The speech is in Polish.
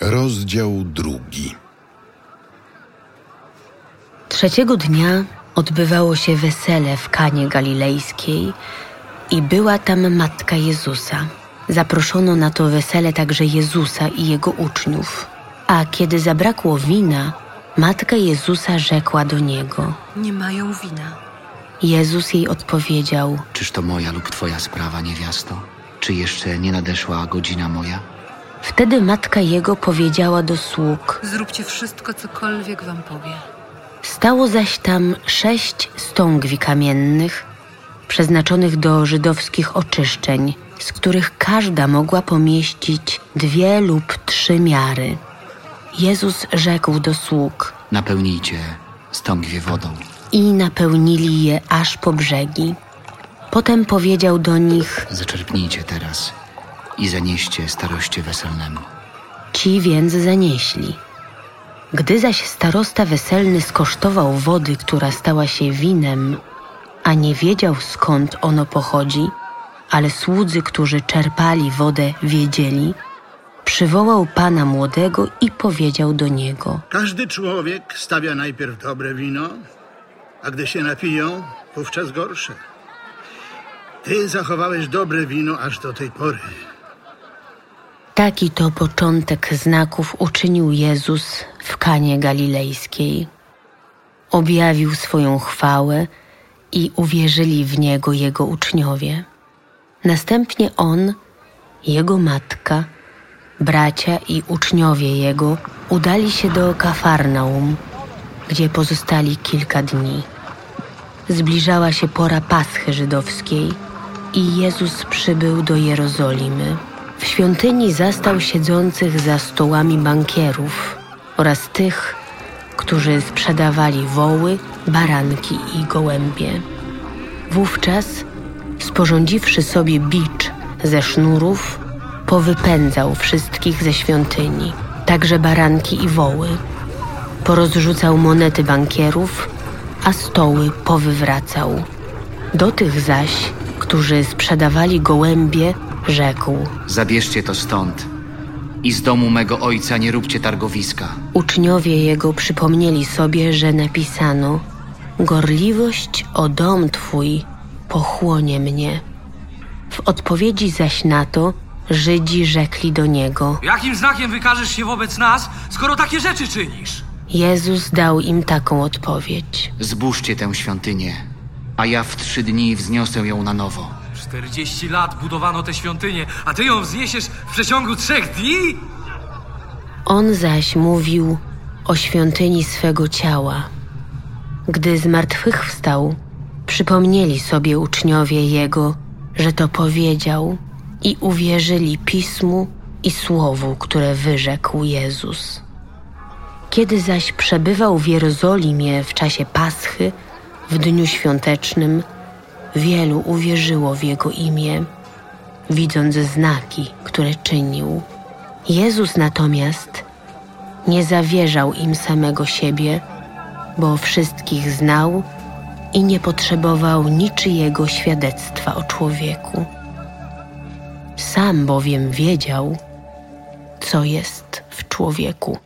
Rozdział drugi. Trzeciego dnia odbywało się wesele w Kanie Galilejskiej i była tam matka Jezusa. Zaproszono na to wesele także Jezusa i jego uczniów. A kiedy zabrakło wina, matka Jezusa rzekła do niego. Nie mają wina. Jezus jej odpowiedział: Czyż to moja lub twoja sprawa, niewiasto? Czy jeszcze nie nadeszła godzina moja? Wtedy matka jego powiedziała do sług: Zróbcie wszystko, cokolwiek wam powie. Stało zaś tam sześć stągwi kamiennych, przeznaczonych do żydowskich oczyszczeń, z których każda mogła pomieścić dwie lub trzy miary. Jezus rzekł do sług Napełnijcie stągwie wodą. i napełnili je aż po brzegi. Potem powiedział do nich: Zaczerpnijcie teraz i zanieście staroście weselnemu. Ci więc zanieśli. Gdy zaś starosta weselny skosztował wody, która stała się winem, a nie wiedział skąd ono pochodzi, ale słudzy, którzy czerpali wodę, wiedzieli, przywołał pana młodego i powiedział do niego: Każdy człowiek stawia najpierw dobre wino, a gdy się napiją, wówczas gorsze. Ty zachowałeś dobre wino aż do tej pory. Taki to początek znaków uczynił Jezus w Kanie Galilejskiej. Objawił swoją chwałę i uwierzyli w Niego Jego uczniowie. Następnie On, Jego matka, bracia i uczniowie Jego udali się do Kafarnaum, gdzie pozostali kilka dni. Zbliżała się pora Paschy żydowskiej i Jezus przybył do Jerozolimy. W świątyni zastał siedzących za stołami bankierów oraz tych, którzy sprzedawali woły, baranki i gołębie. Wówczas, sporządziwszy sobie bicz ze sznurów, powypędzał wszystkich ze świątyni, także baranki i woły. Porozrzucał monety bankierów, a stoły powywracał. Do tych zaś, którzy sprzedawali gołębie, rzekł: Zabierzcie to stąd i z domu mego ojca nie róbcie targowiska. Uczniowie jego przypomnieli sobie, że napisano: Gorliwość o dom twój pochłonie mnie. W odpowiedzi zaś na to Żydzi rzekli do niego: Jakim znakiem wykażesz się wobec nas, skoro takie rzeczy czynisz? Jezus dał im taką odpowiedź. Zbóżcie tę świątynię, a ja w trzy dni wzniosę ją na nowo. 40 lat budowano tę świątynię, a ty ją wzniesiesz w przeciągu trzech dni? On zaś mówił o świątyni swego ciała. Gdy zmartwychwstał, przypomnieli sobie uczniowie jego, że to powiedział i uwierzyli pismu i słowu, które wyrzekł Jezus. Kiedy zaś przebywał w Jerozolimie w czasie Paschy, w dniu świątecznym, wielu uwierzyło w jego imię, widząc znaki, które czynił. Jezus natomiast nie zawierzał im samego siebie, bo wszystkich znał i nie potrzebował niczyjego świadectwa o człowieku. Sam bowiem wiedział, co jest w człowieku.